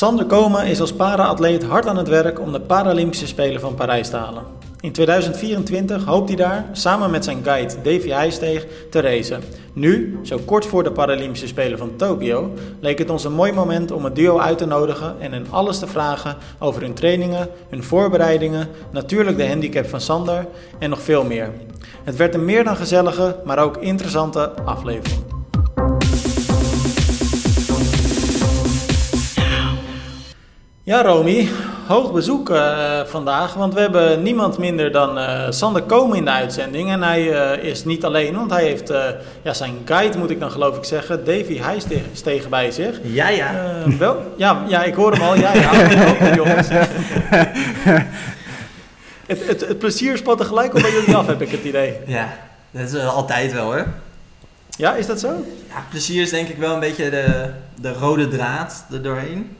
Sander Komen is als para-atleet hard aan het werk om de Paralympische Spelen van Parijs te halen. In 2024 hoopt hij daar, samen met zijn guide Davy Heijsteeg, te racen. Nu, zo kort voor de Paralympische Spelen van Tokio, leek het ons een mooi moment om het duo uit te nodigen en hen alles te vragen over hun trainingen, hun voorbereidingen, natuurlijk de handicap van Sander en nog veel meer. Het werd een meer dan gezellige, maar ook interessante aflevering. Ja, Romy, hoog bezoek uh, vandaag, want we hebben niemand minder dan uh, Sander Komen in de uitzending. En hij uh, is niet alleen, want hij heeft ja, zijn guide, moet ik dan geloof ik zeggen, Davy Heijstegen bij zich. Ja, ja. wel, ja, ja, ik hoor hem al. Ja, ja, jongens. het, het, het plezier spat er gelijk op bij jullie af, heb ik het idee. Ja, dat is altijd wel hoor. Ja, is dat zo? Ja, plezier is denk ik wel een beetje de, de rode draad er doorheen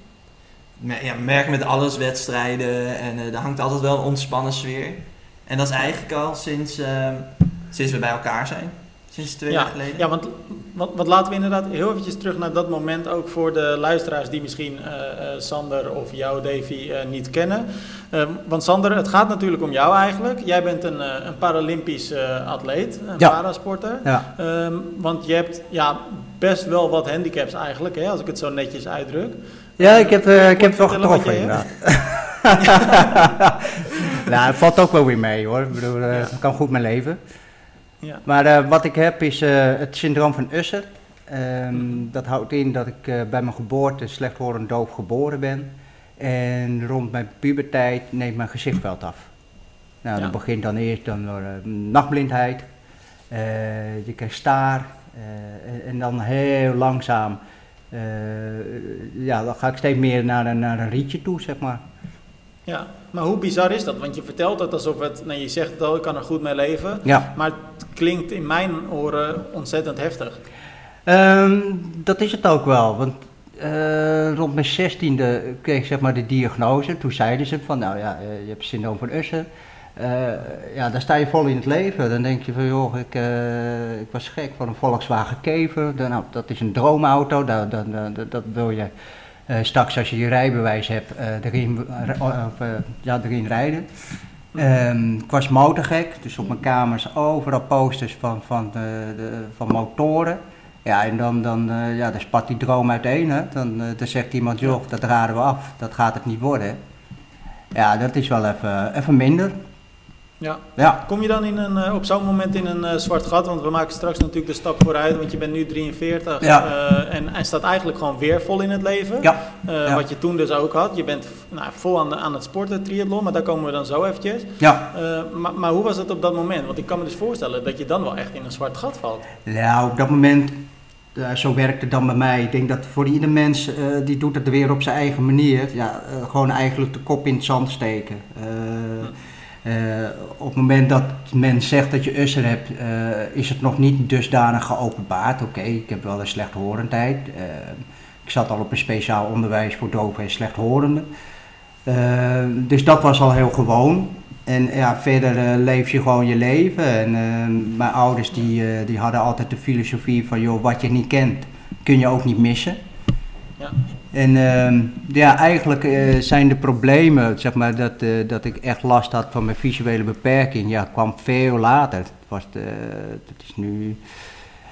ja, merk met alles wedstrijden en uh, er hangt altijd wel een ontspannen sfeer. En dat is eigenlijk al sinds, uh, sinds we bij elkaar zijn. Sinds twee ja, jaar geleden. Ja, want wat, wat laten we inderdaad heel eventjes terug naar dat moment ook voor de luisteraars die misschien uh, Sander of jou, Davy, niet kennen. Ehm, want Sander, het gaat natuurlijk om jou eigenlijk. Jij bent een, een Paralympisch atleet, een ja. parasporter. Ja. Um, want je hebt ja, best wel wat handicaps eigenlijk, hè, als ik het zo netjes uitdruk. Ja, ik heb, uh, ik heb het wel getroffen inderdaad. nou, het valt ook wel weer mee hoor. Ik bedoel, uh, kan goed mijn leven. Ja. Maar uh, wat ik heb is het syndroom van Usher. Um, dat houdt in dat ik bij mijn geboorte slechthorend doof geboren ben. En rond mijn puberteit neemt mijn gezichtveld af. Nou, ja. dat begint dan eerst dan door nachtblindheid. je krijgt staar. en dan heel langzaam ja, dan ga ik steeds meer naar een, naar een rietje toe, zeg maar. Ja, maar hoe bizar is dat? Want je vertelt het alsof het, nou je zegt het al, ik kan er goed mee leven. Ja. Maar het klinkt in mijn oren ontzettend heftig. Um, dat is het ook wel, want uh, rond mijn zestiende kreeg ik zeg maar de diagnose. Toen zeiden ze van, nou ja, je hebt syndroom van Usher. Uh, ja, daar sta je vol in het leven. Dan denk je van, joh, ik, uh, ik was gek van een Volkswagen Kever. Nou, dat is een droomauto, dat, dat, dat, wil je uh, straks als je je rijbewijs hebt erin, ja, erin rijden. Um, ik was motorgek, dus op mijn kamers overal posters van, van, de, de, van motoren. Ja, en dan, dan, ja, dan spat die droom uiteen. Hè. Dan, dan zegt iemand, joh, dat raden we af, dat gaat het niet worden. Ja, dat is wel even, even minder. Ja. ja. Kom je dan in een, uh, op zo'n moment in een uh, zwart gat? Want we maken straks natuurlijk de stap vooruit, want je bent nu 43 ja. uh, en, en staat eigenlijk gewoon weer vol in het leven. Ja. ja. Wat je toen dus ook had. Je bent nou, vol aan, de, aan het sporten, triathlon, maar daar komen we dan zo eventjes. Ja. Maar, maar, hoe was het op dat moment? Want ik kan me dus voorstellen dat je dan wel echt in een zwart gat valt. Ja, op dat moment, zo werkt het dan bij mij. Ik denk dat voor ieder mens, die doet het weer op zijn eigen manier. Ja, gewoon eigenlijk de kop in het zand steken. Hm. Uh, op het moment dat men zegt dat je usher hebt, uh, is het nog niet dusdanig geopenbaard. Oké, ik heb wel een slechthorendheid. Uh, ik zat al op een speciaal onderwijs voor doven en slechthorenden. dus dat was al heel gewoon. En ja, verder leef je gewoon je leven. En mijn ouders die, die hadden altijd de filosofie van, joh, wat je niet kent, kun je ook niet missen. Ja. En uh, ja, eigenlijk uh, zijn de problemen, zeg maar, dat, uh, dat ik echt last had van mijn visuele beperking, ja, kwam veel later. Het was, dat is nu,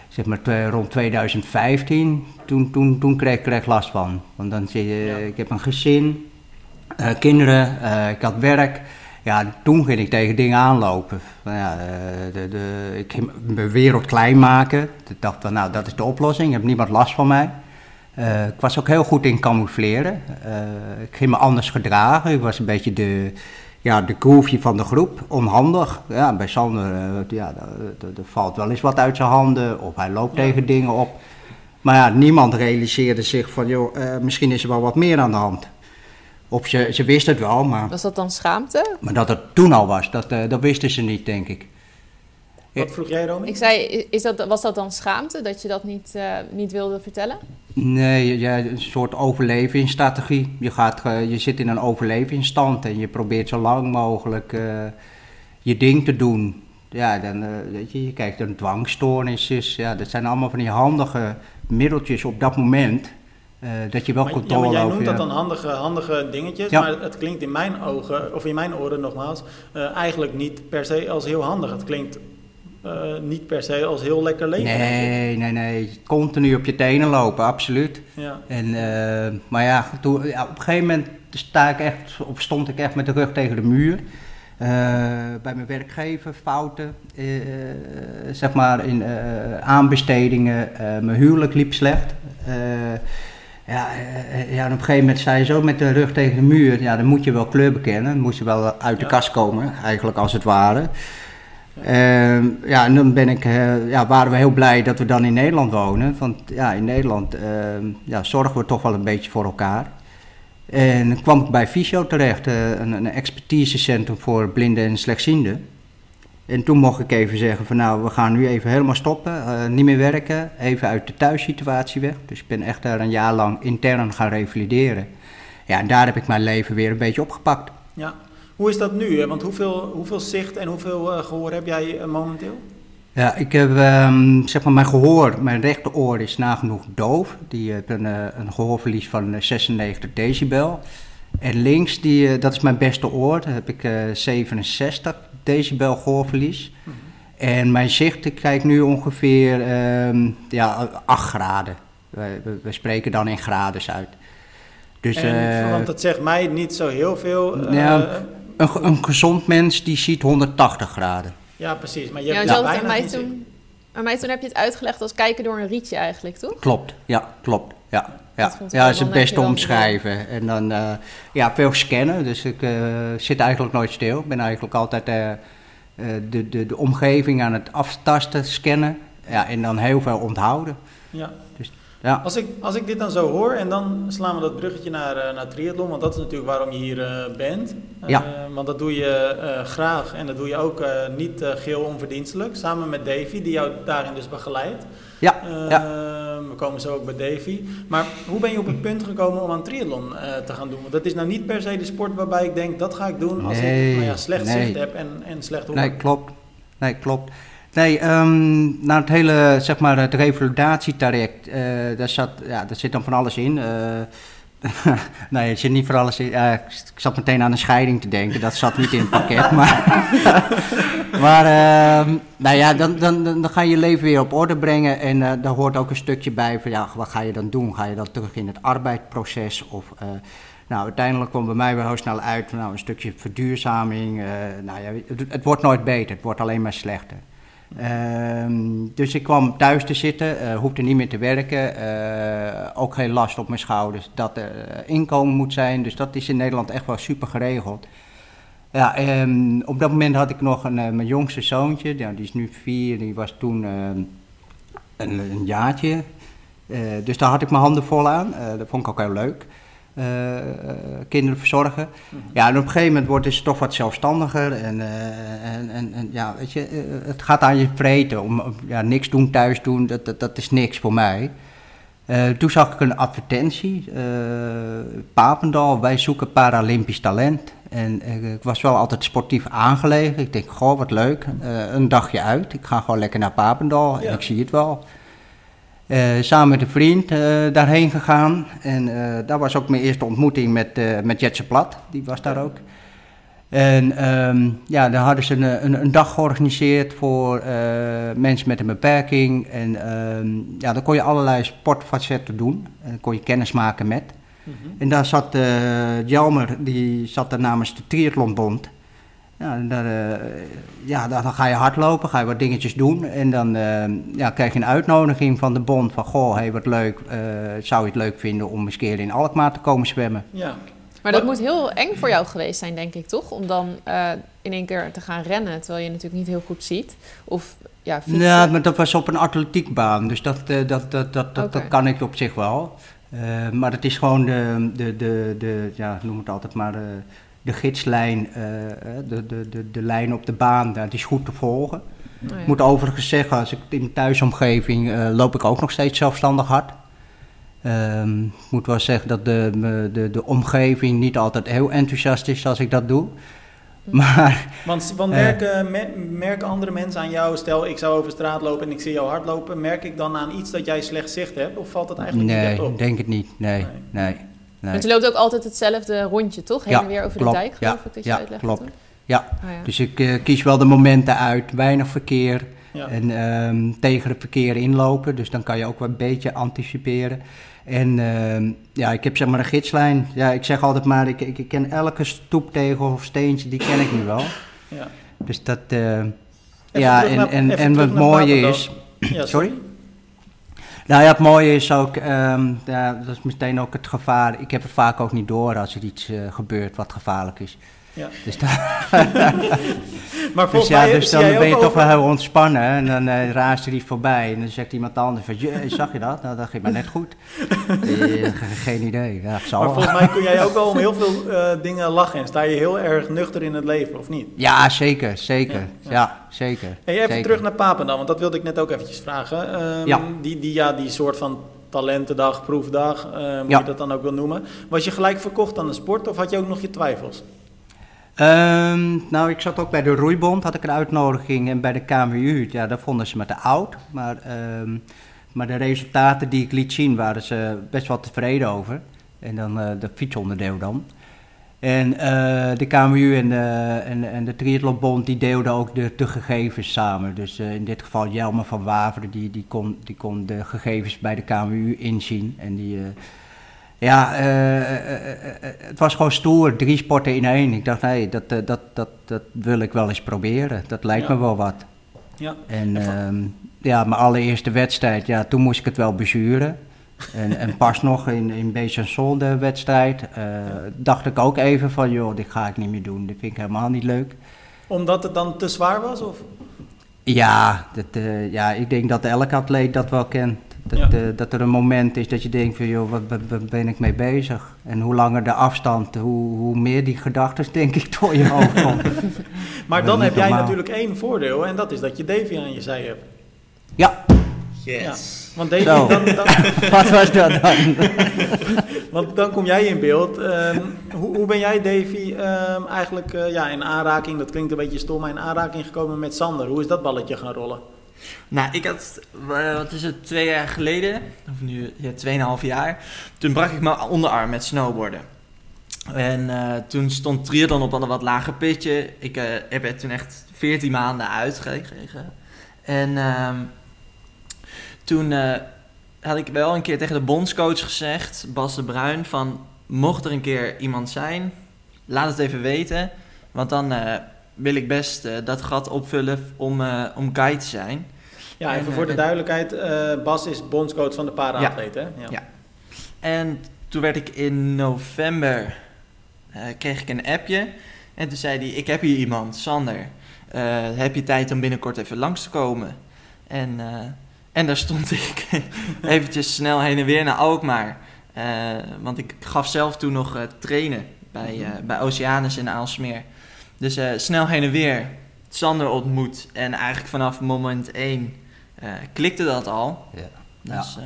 zeg maar, rond 2015, toen, toen, toen kreeg, ik last van. Want dan zie je, ja. ik heb een gezin, kinderen, ik had werk. Ja, toen ging ik tegen dingen aanlopen. Ja, de, de, ik ging mijn wereld klein maken. Ik dacht van, nou, dat is de oplossing, ik heb niemand last van mij. Uh, ik was ook heel goed in camoufleren. Uh, ik ging me anders gedragen. Ik was een beetje de, ja, de groefje van de groep. Onhandig. Ja, bij Sander uh, ja, er valt wel eens wat uit zijn handen. Of hij loopt ja. tegen dingen op. Maar ja, niemand realiseerde zich van, joh, misschien is er wel wat meer aan de hand. Of ze, ze wisten het wel, maar... Was dat dan schaamte? Maar dat het toen al was, dat, dat wisten ze niet, denk ik. Wat vroeg jij, Romy? Ik zei, is dat, was dat dan schaamte dat je dat niet, uh, niet wilde vertellen? Nee, ja, een soort overlevingsstrategie. Je, gaat, uh, je zit in een overlevingsstand en je probeert zo lang mogelijk uh, je ding te doen. Ja, dan weet je, je kijkt naar dwangstoornissen. Ja, dat zijn allemaal van die handige middeltjes op dat moment. Eh, dat je wel Maar, ja, controle maar jij over noemt dat dan handige, handige dingetjes, Ja. maar het klinkt in mijn ogen, of in mijn oren nogmaals, eh, eigenlijk niet per se als heel handig. Het klinkt eh, niet per se als heel lekker leven. Nee, nee, nee. Continu op je tenen lopen, absoluut. Ja. En, eh, maar ja, toen, ja, op een gegeven moment sta ik echt, of stond ik echt met de rug tegen de muur. Eh, bij mijn werkgever, fouten, zeg maar in aanbestedingen. Mijn huwelijk liep slecht. Ja, ja, en op een gegeven moment sta je zo met de rug tegen de muur. Ja, dan moet je wel kleur bekennen. Dan moet je wel uit de Ja. kast komen, eigenlijk als het ware. Ja, en dan ben ik, eh, ja, waren we heel blij dat we dan in Nederland wonen. Want ja, in Nederland ehm, ja, zorgen we toch wel een beetje voor elkaar. En dan kwam ik bij Fysio terecht, eh, een, een expertisecentrum voor blinden en slechtzienden. En toen mocht ik even zeggen van nou, we gaan nu even helemaal stoppen, eh, niet meer werken, even uit de thuissituatie weg. Dus ik ben echt daar een jaar lang intern gaan revalideren. Ja, en daar heb ik mijn leven weer een beetje opgepakt. ja. Hoe is dat nu? Want hoeveel, hoeveel zicht en hoeveel eh, gehoor heb jij eh, momenteel? Ja, ik heb ehm, zeg maar mijn gehoor, mijn rechteroor is nagenoeg doof. Die heeft een, eh, een gehoorverlies van eh, 96 decibel. En links, die, dat is mijn beste oor, daar heb ik eh, 67 decibel gehoorverlies. En mijn zicht, ik kijk nu ongeveer ehm, ja, 8 graden. We, we, we spreken dan in graden uit. Dus, en, want dat zegt mij niet zo heel veel. Ja. Een, een gezond mens die ziet 180 graden. ja, precies. Maar je Ja, hebt dus bijna mij toen, aan mij toen heb je het uitgelegd als kijken door een rietje eigenlijk, toch? Klopt, ja, klopt. Ja, ja. Ja is het beste omschrijven. En dan eh, ja, veel scannen, dus ik eh, zit eigenlijk nooit stil. Ik ben eigenlijk altijd eh, eh, de, de, de omgeving aan het aftasten, scannen. Ja, en dan heel veel onthouden. Ja. Ja, Als ik, als ik dit dan zo hoor en dan slaan we dat bruggetje naar, eh, naar triathlon, want dat is natuurlijk waarom je hier eh, bent. Eh, Ja. Want dat doe je graag en dat doe je ook niet eh, geheel onverdienstelijk, samen met Davy, die jou daarin dus begeleidt. ja, ja. We komen zo ook bij Davy. Maar hoe ben je op het punt gekomen om aan triathlon te gaan doen? Want dat is nou niet per se de sport waarbij ik denk, dat ga ik doen als Nee, ik nou ja, slecht nee. zicht heb en, en slecht hoor. Nee, klopt. Nee, klopt. Nee, nou het hele, zeg maar, het revalidatietraject, eh daar, zat, ja, zit dan van alles in. Eh, nee, er zit niet voor alles in. Eh, ik zat meteen aan een scheiding te denken, dat zat niet in het pakket. maar maar ehm, nou ja, dan, dan, dan ga je je leven weer op orde brengen. En daar hoort ook een stukje bij van, ja, wat ga je dan doen? Ga je dan terug in het arbeidsproces? Of, nou, uiteindelijk kwam bij mij wel heel snel uit nou, een stukje verduurzaming. nou ja, het, het wordt nooit beter, het wordt alleen maar slechter. Ehm, dus ik kwam thuis te zitten, eh, hoefde niet meer te werken. eh, ook geen last op mijn schouders dat er eh, inkomen moet zijn. Dus dat is in Nederland echt wel super geregeld. Ja, ehm, op dat moment had ik nog een, mijn jongste zoontje, die is nu vier, die was toen ehm, een, jaartje. Dus daar had ik mijn handen vol aan. Dat vond ik ook heel leuk. Eh, kinderen verzorgen. Ja, en op een gegeven moment wordt het toch wat zelfstandiger. En, eh, en, en, en ja, weet je, eh, het gaat aan je vreten. Om, ja, niks doen, thuis doen, dat, dat, dat is niks voor mij. Toen zag ik een advertentie. Papendal, wij zoeken Paralympisch talent. En ik was wel altijd sportief aangelegen. Ik denk, goh, wat leuk. Een dagje uit. Ik ga gewoon lekker naar Papendal Ja. ik zie het wel. Eh, samen met een vriend eh, daarheen gegaan. En eh, daar was ook mijn eerste ontmoeting met, met Jetse Plat. Die was daar ook. En ehm, ja, daar hadden ze een, een, een dag georganiseerd voor mensen met een beperking. En ehm, ja, dan kon je allerlei sportfacetten doen. En dan kon je kennis maken met. Mhm. En daar zat eh Jelmer, die zat daar namens de Triathlonbond. Ja, eh, ja, dan dan ga je hardlopen, ga je wat dingetjes doen. En dan eh, ja, krijg je een uitnodiging van de bond van... Goh, hey, wat leuk, eh, zou je het leuk vinden om eens een keer in Alkmaar te komen zwemmen? Ja. Maar dat Wat- moet heel eng voor jou geweest zijn, denk ik, toch? Om dan eh, in één keer te gaan rennen, terwijl je natuurlijk niet heel goed ziet. Of ja, fietsen. Ja, maar dat was op een atletiekbaan, dus dat, eh, dat, dat, dat, dat, dat kan ik op zich wel. Eh, maar het is gewoon de, de, de, de ja, noem het altijd maar, eh, de gidslijn, eh, eh, de, de, de, de lijn op de baan, dat is goed te volgen. Oh, ja. Ik moet overigens zeggen, als ik in de thuisomgeving eh, loop ik ook nog steeds zelfstandig hard. Ehm, ik moet wel zeggen dat de, de, de omgeving niet altijd heel enthousiast is als ik dat doe. Maar Want, want Eh. merken, mer- merken andere mensen aan jou, stel ik zou over straat lopen en ik zie jou hardlopen, merk ik dan aan iets dat jij slecht zicht hebt? Of valt dat eigenlijk niet nee, echt op? denk het niet. Nee, Nee. nee. Nee. Want je loopt ook altijd hetzelfde rondje, toch? Heen Ja, en weer over klopt. de dijk, geloof ik, dat je Ja, uitlegt. klopt. Ja, Oh, ja. dus ik eh, kies wel de momenten uit. Weinig verkeer Ja. en ehm, tegen het verkeer inlopen. Dus dan kan je ook wel een beetje anticiperen. En ehm, ja, ik heb zeg maar een gidslijn. Ja, ik zeg altijd maar, ik, ik, ik ken elke stoeptegel of steentje, die ken ik nu wel. Ja. Dus dat... eh, ja, en, naar- en, en wat mooie is... Ja, Sorry? Nou ja, het mooie is ook, ehm, ja, dat is meteen ook het gevaar. Ik heb het vaak ook niet door als er iets eh, gebeurt wat gevaarlijk is. Ja. Dus, Maar dus volgens ja, mij dus dan ben je toch wel heel ontspannen en dan eh raast er iets voorbij en dan zegt iemand anders van, "Jee, zag je dat? Nou, dat ging maar net goed. Eh, geen idee, ja, zal Maar wel. volgens mij kun jij ook wel om heel veel eh, dingen lachen en sta je heel erg nuchter in het leven, of niet? Ja, zeker, zeker. Ja, Ja, ja. zeker. Hey, even zeker. terug naar Papendal, want dat wilde ik net ook eventjes vragen. Ehm, Ja. Die, die, ja, die soort van talentendag, proefdag, eh, hoe Ja. je dat dan ook wil noemen. Was je gelijk verkocht aan de sport of had je ook nog je twijfels? Ehm, nou, ik zat ook bij de Roeibond, had ik een uitnodiging. En bij de KMU, ja, daar vonden ze me te oud. Maar, ehm, maar de resultaten die ik liet zien, waren ze best wel tevreden over. En dan eh de fietsonderdeel dan. En eh, de KMU en de, en, en de Triathlonbond, die deelden ook de, gegevens samen. Dus eh, in dit geval Jelmer van Waveren, die, die, kon, die kon de gegevens bij de KMU inzien. En die... eh, ja, eh, eh, eh, het was gewoon stoer, drie sporten in één. Ik dacht, nee, dat, dat, dat, dat wil ik wel eens proberen. Dat lijkt me wel wat. Ja. En ehm, ja, mijn allereerste wedstrijd, ja, toen moest ik het wel bezuren. En, en pas nog in, in Besançon de wedstrijd, dacht ik ook even van, joh, dit ga ik niet meer doen. Dit vind ik helemaal niet leuk. Omdat het dan te zwaar was? Of? Ja, dat, ja, ik denk dat elke atleet dat wel kent. Dat, Ja. eh, dat er een moment is dat je denkt van, joh, wat, wat- wat ben ik mee bezig? En hoe langer de afstand, hoe, hoe meer die gedachten, denk ik, door je hoofd komt. Maar dan heb jij natuurlijk één voordeel en dat is dat je Davy aan je zij hebt. Ja, Yes. Want Davy, dan, dan, wat was dat dan? want dan kom jij in beeld. Ehm, hoe, hoe ben jij, Davy, ehm, eigenlijk eh, ja, in aanraking, dat klinkt een beetje stom, maar in aanraking gekomen met Sander? Hoe is dat balletje gaan rollen? Nou, ik had, eh, wat is het, twee jaar geleden, of nu, ja, tweeënhalf jaar, toen brak ik mijn onderarm met snowboarden. En eh, toen stond triathlon op een wat lager pitje. Ik eh, heb er toen echt 14 maanden uitgekregen. En ehm, toen had ik wel een keer tegen de bondscoach gezegd, Bas de Bruin, van mocht er een keer iemand zijn, laat het even weten. Want dan wil ik best eh, dat gat opvullen om, eh, om guide te zijn. Ja, En, even eh, voor de en- duidelijkheid, eh, Bas is bondscoach van de para-atleet, hè? Ja. Ja. En toen werd ik in november, eh, kreeg ik een appje. En toen zei hij, ik heb hier iemand, Sander. Eh, heb je tijd om binnenkort even langs te komen? En, eh, en daar stond ik eventjes snel heen en weer naar Alkmaar. Eh, want ik gaf zelf toen nog eh, trainen bij, eh, bij Oceanus in Aalsmeer. Dus eh, snel heen en weer, Sander ontmoet. En eigenlijk vanaf moment één eh, klikte dat al. Ja. Dus, eh,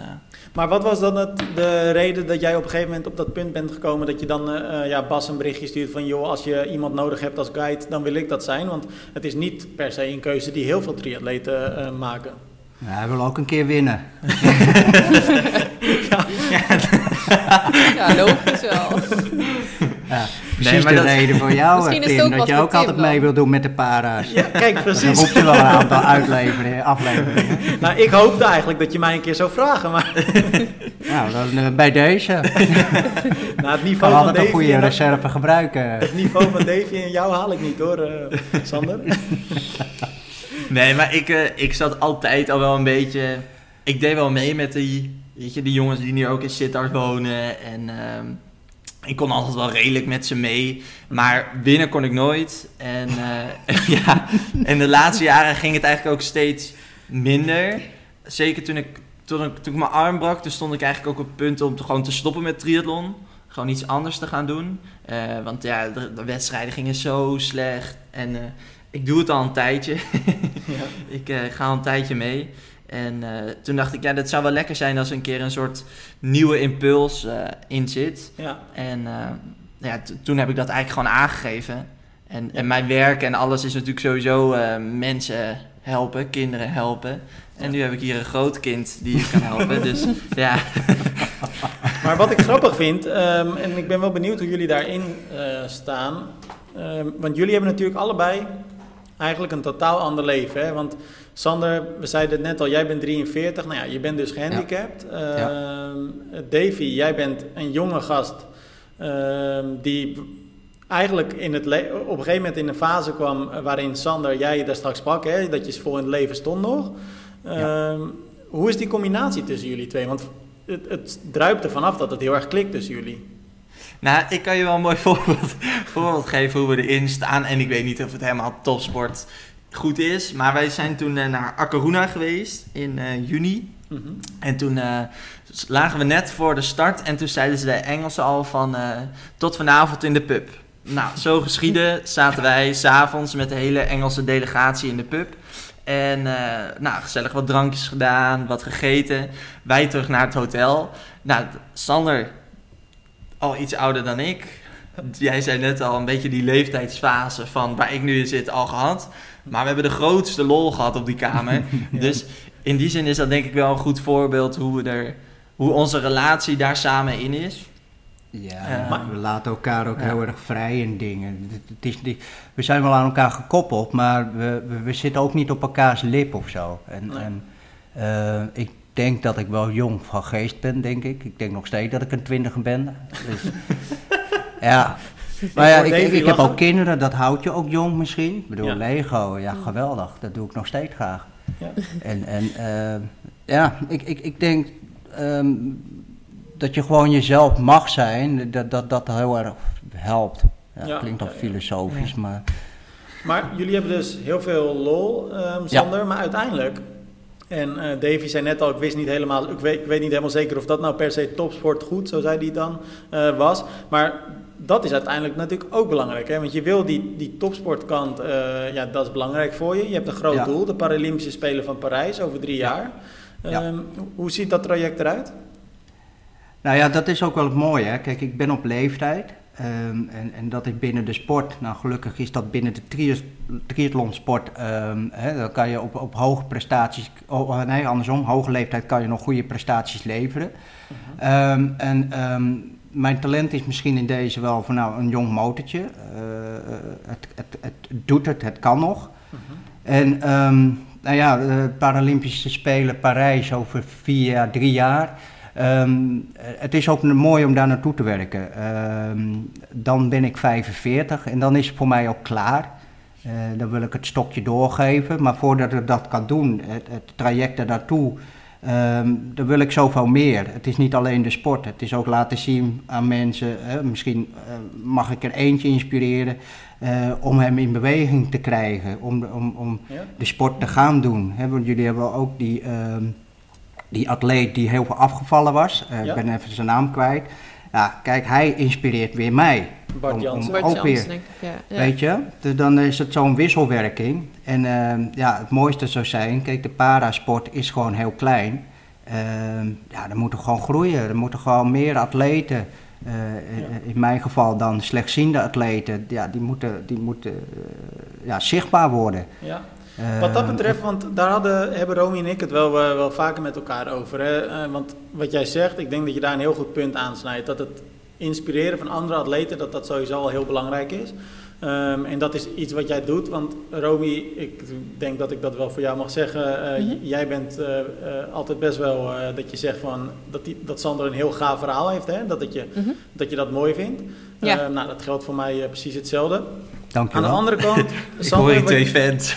Maar wat was dan het, de reden dat jij op een gegeven moment op dat punt bent gekomen dat je dan ja, Bas een berichtje stuurt van joh, als je iemand nodig hebt als guide, dan wil ik dat zijn. Want het is niet per se een keuze die heel veel triatleten eh, maken. Ja, hij wil ook een keer winnen. Ja, logisch wel. Ja, precies maar de dat- reden voor jou, Tim, dat je ook Tim altijd dan. mee wil doen met de para's. Ja, kijk, Dan precies. roep je wel een aantal uitleveringen, afleveringen. nou, ik hoopte eigenlijk dat je mij een keer zou vragen, maar Nou, dan, eh, bij deze. nou, het niveau van altijd een goede reserve gebruiken. het niveau van Davy en jou haal ik niet hoor, eh, Sander. Nee, maar ik, eh, ik zat altijd al wel een beetje... Ik deed wel mee met die, weet je, die jongens die nu ook in Sittard wonen. En ehm, ik kon altijd wel redelijk met ze mee. Maar winnen kon ik nooit. En, eh, ja, en de laatste jaren ging het eigenlijk ook steeds minder. Zeker toen ik, toen ik, toen ik mijn arm brak, toen stond ik eigenlijk ook op het punt om te, gewoon te stoppen met triathlon. Gewoon iets anders te gaan doen. Eh, want ja, de, de wedstrijden gingen zo slecht. En eh, ik doe het al een tijdje. Ja. Ik ga al een tijdje mee. En eh, toen dacht ik, ja, dat zou wel lekker zijn als er een keer een soort nieuwe impuls eh, in zit. Ja. En eh, ja, toen heb ik dat eigenlijk gewoon aangegeven. En, en mijn werk en alles is natuurlijk sowieso mensen helpen, kinderen helpen. En nu heb ik hier een groot kind die je kan helpen. dus ja, Maar wat ik grappig vind, ehm, en ik ben wel benieuwd hoe jullie daarin staan. Ehm, want jullie hebben natuurlijk allebei eigenlijk een totaal ander leven. Hè? Want Sander, we zeiden het net al, jij bent 43. Nou ja, je bent dus gehandicapt. Ehm, Davy, jij bent een jonge gast ehm, die eigenlijk in het op een gegeven moment in een fase kwam waarin Sander, jij daar straks sprak, hè, dat je voor in het leven stond nog. Ehm, Hoe is die combinatie tussen jullie twee? Want het, het druipt er vanaf dat het heel erg klikt tussen jullie. nou, ik kan je wel een mooi voorbeeld, voorbeeld geven hoe we erin staan. En ik weet niet of het helemaal topsport goed is. Maar wij zijn toen eh, naar Akaruna geweest in eh, juni. Mhm. En toen eh, lagen we net voor de start en toen zeiden ze de Engelsen al van tot vanavond in de pub. Nou, zo geschieden zaten wij s'avonds met de hele Engelse delegatie in de pub. En nou, gezellig wat drankjes gedaan, wat gegeten. Wij terug naar het hotel. Nou, Sander, al iets ouder dan ik. Jij zei net al een beetje die leeftijdsfase van waar ik nu in zit al gehad. Maar we hebben de grootste lol gehad op die kamer. Dus in die zin is dat denk ik wel een goed voorbeeld hoe, we er, hoe onze relatie daar samen in is. Ja, we laten elkaar ook Ja. heel erg vrij in dingen. Het, het is niet, we zijn wel aan elkaar gekoppeld, maar we, we, we zitten ook niet op elkaars lip of zo. En, Nee. en eh, ik denk dat ik wel jong van geest ben, denk ik. Ik denk nog steeds dat ik een twintiger ben. Dus, ja. Maar ja, ik, ik, ik heb ook kinderen, dat houdt je ook jong misschien. Ik bedoel, Ja. Lego, ja geweldig, dat doe ik nog steeds graag. Ja. En, en eh, ja, ik, ik, ik denk ehm, dat je gewoon jezelf mag zijn, dat dat, dat heel erg helpt. Ja, Ja, klinkt al ja. filosofisch, maar Maar jullie hebben dus heel veel lol, ehm, Sander, maar uiteindelijk... En eh Davy zei net al, ik wist niet helemaal, ik weet, ik weet niet helemaal zeker of dat nou per se topsport goed, zo zei hij dan, eh, was. Maar dat is uiteindelijk natuurlijk ook belangrijk, hè? want je wil die, die topsportkant, eh, ja, dat is belangrijk voor je. Je hebt een groot Ja. doel, de Paralympische Spelen van Parijs over drie jaar. Ja. Ehm, Hoe ziet dat traject eruit? Nou ja, dat is ook wel het mooie. Hè. Kijk, ik ben op leeftijd. ehm, en, en dat is binnen de sport. Nou, gelukkig is dat binnen de trias- triathlonsport. ehm, hè, dan kan je op, op hoge prestaties. Oh, nee, andersom. Hoge leeftijd kan je nog goede prestaties leveren. Ehm, en mijn talent is misschien in deze wel van nou een jong motortje. Eh, het, het, het doet het, het kan nog. En ehm, nou ja, de Paralympische Spelen Parijs over vier jaar, drie jaar. Ehm, het is ook mooi om daar naartoe te werken. Ehm, dan ben ik 45 en dan is het voor mij ook klaar. Eh, dan wil ik het stokje doorgeven. Maar voordat ik dat kan doen, het, het traject er naartoe, ehm, dan wil ik zoveel meer. Het is niet alleen de sport, het is ook laten zien aan mensen. hè, misschien eh, mag ik er eentje inspireren eh, om hem in beweging te krijgen, om, om, om Ja? de sport te gaan doen. Hè, want jullie hebben ook die, ehm, die atleet die heel veel afgevallen was. Eh, Ja. Ik ben even zijn naam kwijt. Ja, kijk, hij inspireert weer mij. Bart Om-. Bart ook Jans, weer. denk ik. Ja, ja. Weet je? Dus dan is het zo'n wisselwerking. En ehm, ja, het mooiste zou zijn, kijk, de parasport is gewoon heel klein. Ehm, ja, er moeten gewoon groeien. Er moeten gewoon meer atleten. eh, In mijn geval dan slechtziende atleten. Ja, die moeten, die moeten eh, ja, zichtbaar worden. Ja. Wat dat Ehm, betreft, want daar hadden, hebben Romy en ik het wel, eh, wel vaker met elkaar over. Hè? Eh, want wat jij zegt, ik denk dat je daar een heel goed punt aansnijdt. Dat het inspireren van andere atleten, dat dat sowieso al heel belangrijk is. Ehm, en dat is iets wat jij doet, want Romy, ik denk dat ik dat wel voor jou mag zeggen. eh, Mhm. Jij bent eh, eh, altijd best wel eh, dat je zegt van, dat, die, dat Sander een heel gaaf verhaal heeft. Hè? Dat, het je, Mhm. dat je dat mooi vindt. Ja. Eh, nou, dat geldt voor mij eh, precies hetzelfde. Aan de andere kant, Ik hoor je twee fans.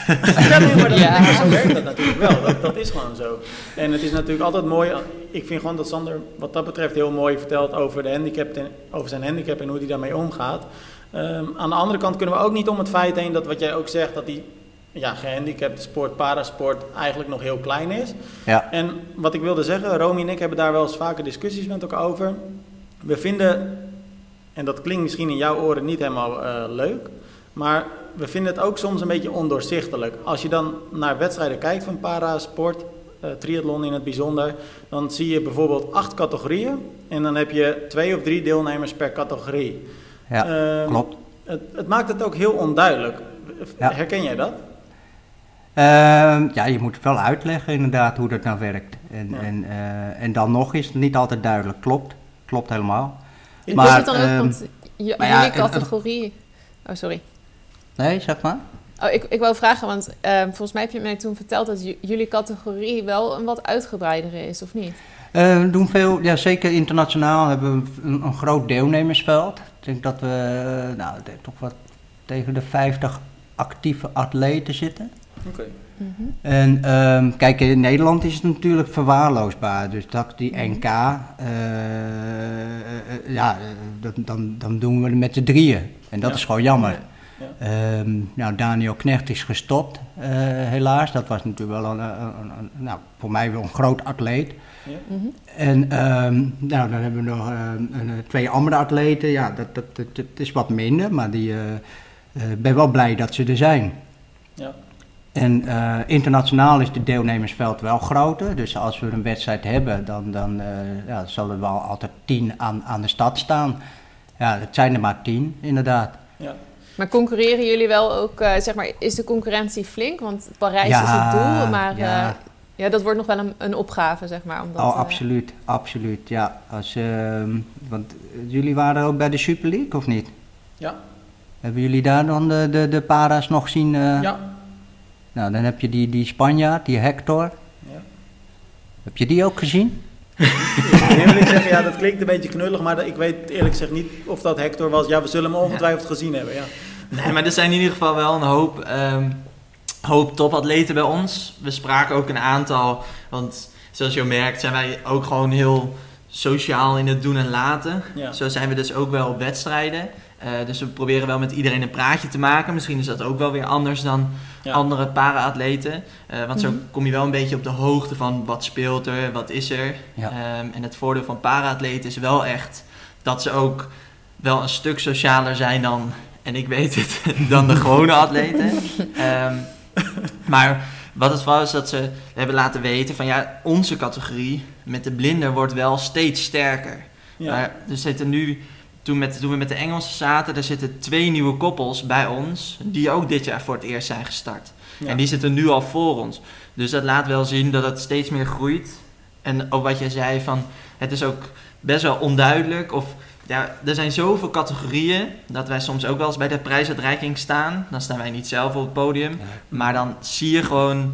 ja, nee, maar dat, Ja. nee, zo werkt dat natuurlijk wel. Dat, dat is gewoon zo. En het is natuurlijk altijd mooi. Ik vind gewoon dat Sander wat dat betreft heel mooi vertelt over, de handicap en, over zijn handicap en hoe hij daarmee omgaat. Ehm, aan de andere kant kunnen we ook niet om het feit heen dat wat jij ook zegt, dat die ja, gehandicapte sport, parasport eigenlijk nog heel klein is. Ja. En wat ik wilde zeggen, Romy en ik hebben daar wel eens vaker discussies met elkaar over. We vinden, en dat klinkt misschien in jouw oren niet helemaal eh, leuk, maar we vinden het ook soms een beetje ondoorzichtelijk. Als je dan naar wedstrijden kijkt van parasport, eh triathlon in het bijzonder, dan zie je bijvoorbeeld acht categorieën en dan heb je twee of drie deelnemers per categorie. Ja, Ehm, klopt. Het, het maakt het ook heel onduidelijk. Ja. Herken jij dat? Ehm, ja, je moet het wel uitleggen inderdaad hoe dat nou werkt. En, Ja. en, eh, en dan nog is het niet altijd duidelijk. Klopt, klopt helemaal. Is Maar, het dan ook, ehm, want j- maar ja, jullie en- en- categorie... Oh, sorry. Nee, zeg maar. Oh, ik, ik wou vragen, want ehm, volgens mij heb je mij toen verteld dat jullie categorie wel een wat uitgebreidere is, of niet? Eh, we doen veel, ja, zeker internationaal hebben we een, een groot deelnemersveld. Ik denk dat we eh, nou, toch wat tegen de 50 actieve atleten zitten. Oké. Mhm. En ehm, kijk, in Nederland is het natuurlijk verwaarloosbaar. Dus dat die Mhm. NK, eh, eh, ja, dat, dan, dan doen we het met de drieën. En dat Ja. is gewoon jammer. Ja. Ehm, nou, Daniel Knecht is gestopt, eh, helaas. Dat was natuurlijk wel een, een, een- een- nou, voor mij wel een groot atleet. Mhm. En ehm, nou, dan hebben we nog ehm, een, eh, twee andere atleten. Ja, dat, dat, dat, dat is wat minder, maar die eh, eh, ik ben wel blij dat ze er zijn. Ja. En eh, internationaal is het deelnemersveld wel groter. Dus als we een wedstrijd hebben, dan, dan eh, ja, zal er wel altijd tien aan, aan de stad staan. Ja, het zijn er maar tien, inderdaad. Ja. Maar concurreren jullie wel ook, eh, zeg maar, is de concurrentie flink? Want Parijs Ja, is het doel, maar ja. ja. ja, dat wordt nog wel een, een opgave, zeg maar. Omdat, oh, eh, absoluut, absoluut. Ja, als, ehm, want eh, jullie waren ook bij de Super League, of niet? Ja. Hebben jullie daar dan de, de, de para's nog zien? eh? Ja. Nou, dan heb je die, die Spanjaard, die Hector. Ja. Heb je die ook gezien? Eerlijk zeggen, ja, dat klinkt een beetje knullig, maar ik weet eerlijk gezegd niet of dat Hector was. Ja, we zullen hem ongetwijfeld gezien hebben, ja. Nee, maar er zijn in ieder geval wel een hoop, ehm, hoop topatleten bij ons. We spraken ook een aantal, want zoals je merkt zijn wij ook gewoon heel sociaal in het doen en laten. Ja. Zo zijn we dus ook wel op wedstrijden. Eh, dus we proberen wel met iedereen een praatje te maken. Misschien is dat ook wel weer anders dan Ja. andere para-atleten. Eh, want zo Mhm. kom je wel een beetje op de hoogte van wat speelt er, wat is er. Ja. Ehm, en het voordeel van para-atleten is wel echt dat ze ook wel een stuk socialer zijn dan, en ik weet het, dan de gewone atleten. Ehm, maar wat het vooral is dat ze hebben laten weten van ja, onze categorie met de blinden wordt wel steeds sterker. Ja. Maar er zitten nu, toen, met, toen we met de Engelsen zaten, er zitten twee nieuwe koppels bij ons, die ook dit jaar voor het eerst zijn gestart. Ja. En die zitten nu al voor ons. Dus dat laat wel zien dat het steeds meer groeit. En ook wat jij zei van, het is ook best wel onduidelijk of... Ja, er zijn zoveel categorieën dat wij soms ook wel eens bij de prijsuitreiking staan. Dan staan wij niet zelf op het podium. Maar dan zie je gewoon,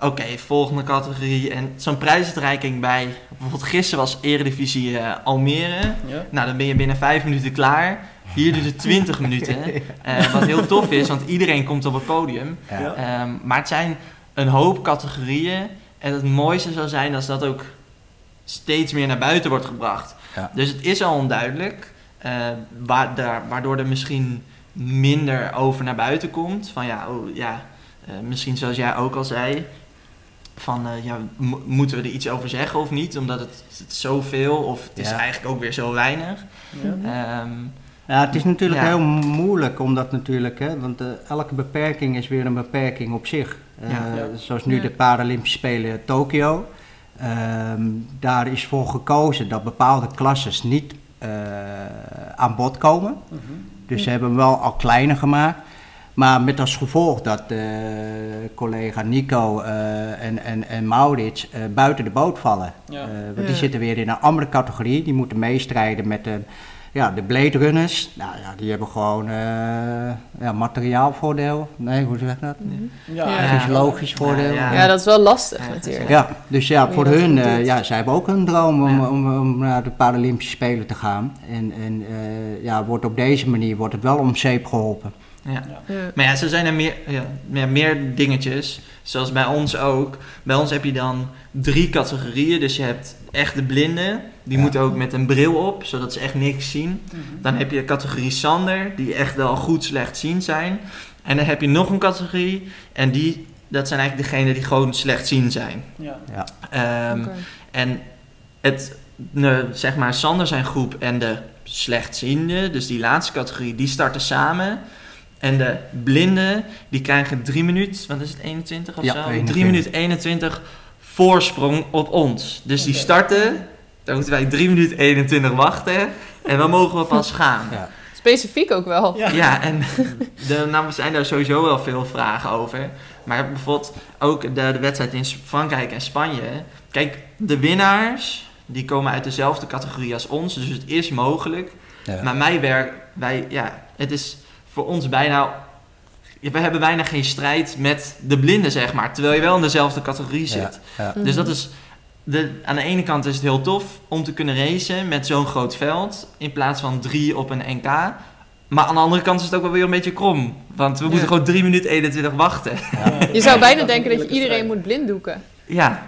oké, volgende categorie. En zo'n prijsuitreiking bij, bijvoorbeeld gisteren was Eredivisie eh, Almere. Ja. Nou, dan ben je binnen vijf minuten klaar. Hier duurt het 20 minuten. Eh, wat heel tof is, want iedereen komt op het podium. Ja. Ehm, maar het zijn een hoop categorieën. En het mooiste zou zijn als dat ook steeds meer naar buiten wordt gebracht. Ja. Dus het is al onduidelijk. eh, wa- daar- waardoor er misschien minder over naar buiten komt. Van ja, oh, ja eh, misschien zoals jij ook al zei. Van eh, ja, mo- moeten we er iets over zeggen of niet? Omdat het, het is zoveel of het is eigenlijk ook weer zo weinig. Ja. Ehm, Ja, het is natuurlijk Ja. heel moeilijk omdat natuurlijk, hè, want elke beperking is weer een beperking op zich. Eh, Ja. Ja. Zoals nu Ja. de Paralympische Spelen Tokio. Ehm, daar is voor gekozen dat bepaalde klasses niet eh, aan bod komen. Mhm. Dus ze hebben hem wel al kleiner gemaakt. Maar met als gevolg dat eh, collega Nico eh, en, en, en Maurits eh, buiten de boot vallen. Ja. Eh, want die zitten weer in een andere categorie. Die moeten meestrijden met de, ja, de Blade Runners. Nou ja, die hebben gewoon eh, ja, materiaalvoordeel. Nee, hoe zeg je dat? Ja. Ja. Fysiologisch voordeel. Ja. Ja, dat is wel lastig natuurlijk. Ja, dus ja, voor hun, eh, doet. ja, zij hebben ook een droom om, Ja. om, om naar de Paralympische Spelen te gaan. En, en eh, ja, wordt op deze manier wordt het wel om zeep geholpen. Ja. Ja. Maar ja, zo zijn er meer, ja, meer, meer dingetjes. Zoals bij ons ook. Bij ons heb je dan drie categorieën. Dus je hebt echt de blinden. Die Ja. moeten ook met een bril op, zodat ze echt niks zien. Mhm. Dan heb je categorie Sander, die echt wel goed slecht zien zijn. En dan heb je nog een categorie. En die, dat zijn eigenlijk degenen die gewoon slecht zien zijn. Ja. Ehm, Oké. En het, ne, zeg maar, Sander zijn groep en de slechtziende, dus die laatste categorie, die starten samen. En de blinden, die krijgen 3 minuten, wat is het, 21 of Ja, zo? 21. 3 minuten 21 voorsprong op ons. Dus die starten, dan moeten wij 3 minuten 21 wachten. En dan mogen we pas gaan. Ja. Specifiek ook wel. Ja. Ja, en de, nou zijn daar sowieso wel veel vragen over. Maar bijvoorbeeld ook de, de wedstrijd in Frankrijk en Spanje. Kijk, de winnaars, die komen uit dezelfde categorie als ons. Dus het is mogelijk. Ja. Maar mij werk, wij, ja, het is voor ons bijna... We hebben bijna geen strijd met de blinden, zeg maar. Terwijl je wel in dezelfde categorie zit. Ja, ja. Dus dat is... De, aan de ene kant is het heel tof om te kunnen racen met zo'n groot veld. In plaats van drie op een NK. Maar aan de andere kant is het ook wel weer een beetje krom. Want we moeten gewoon 3 minuten 21 wachten. Je zou bijna denken dat je een iedereen moet blinddoeken. Ja,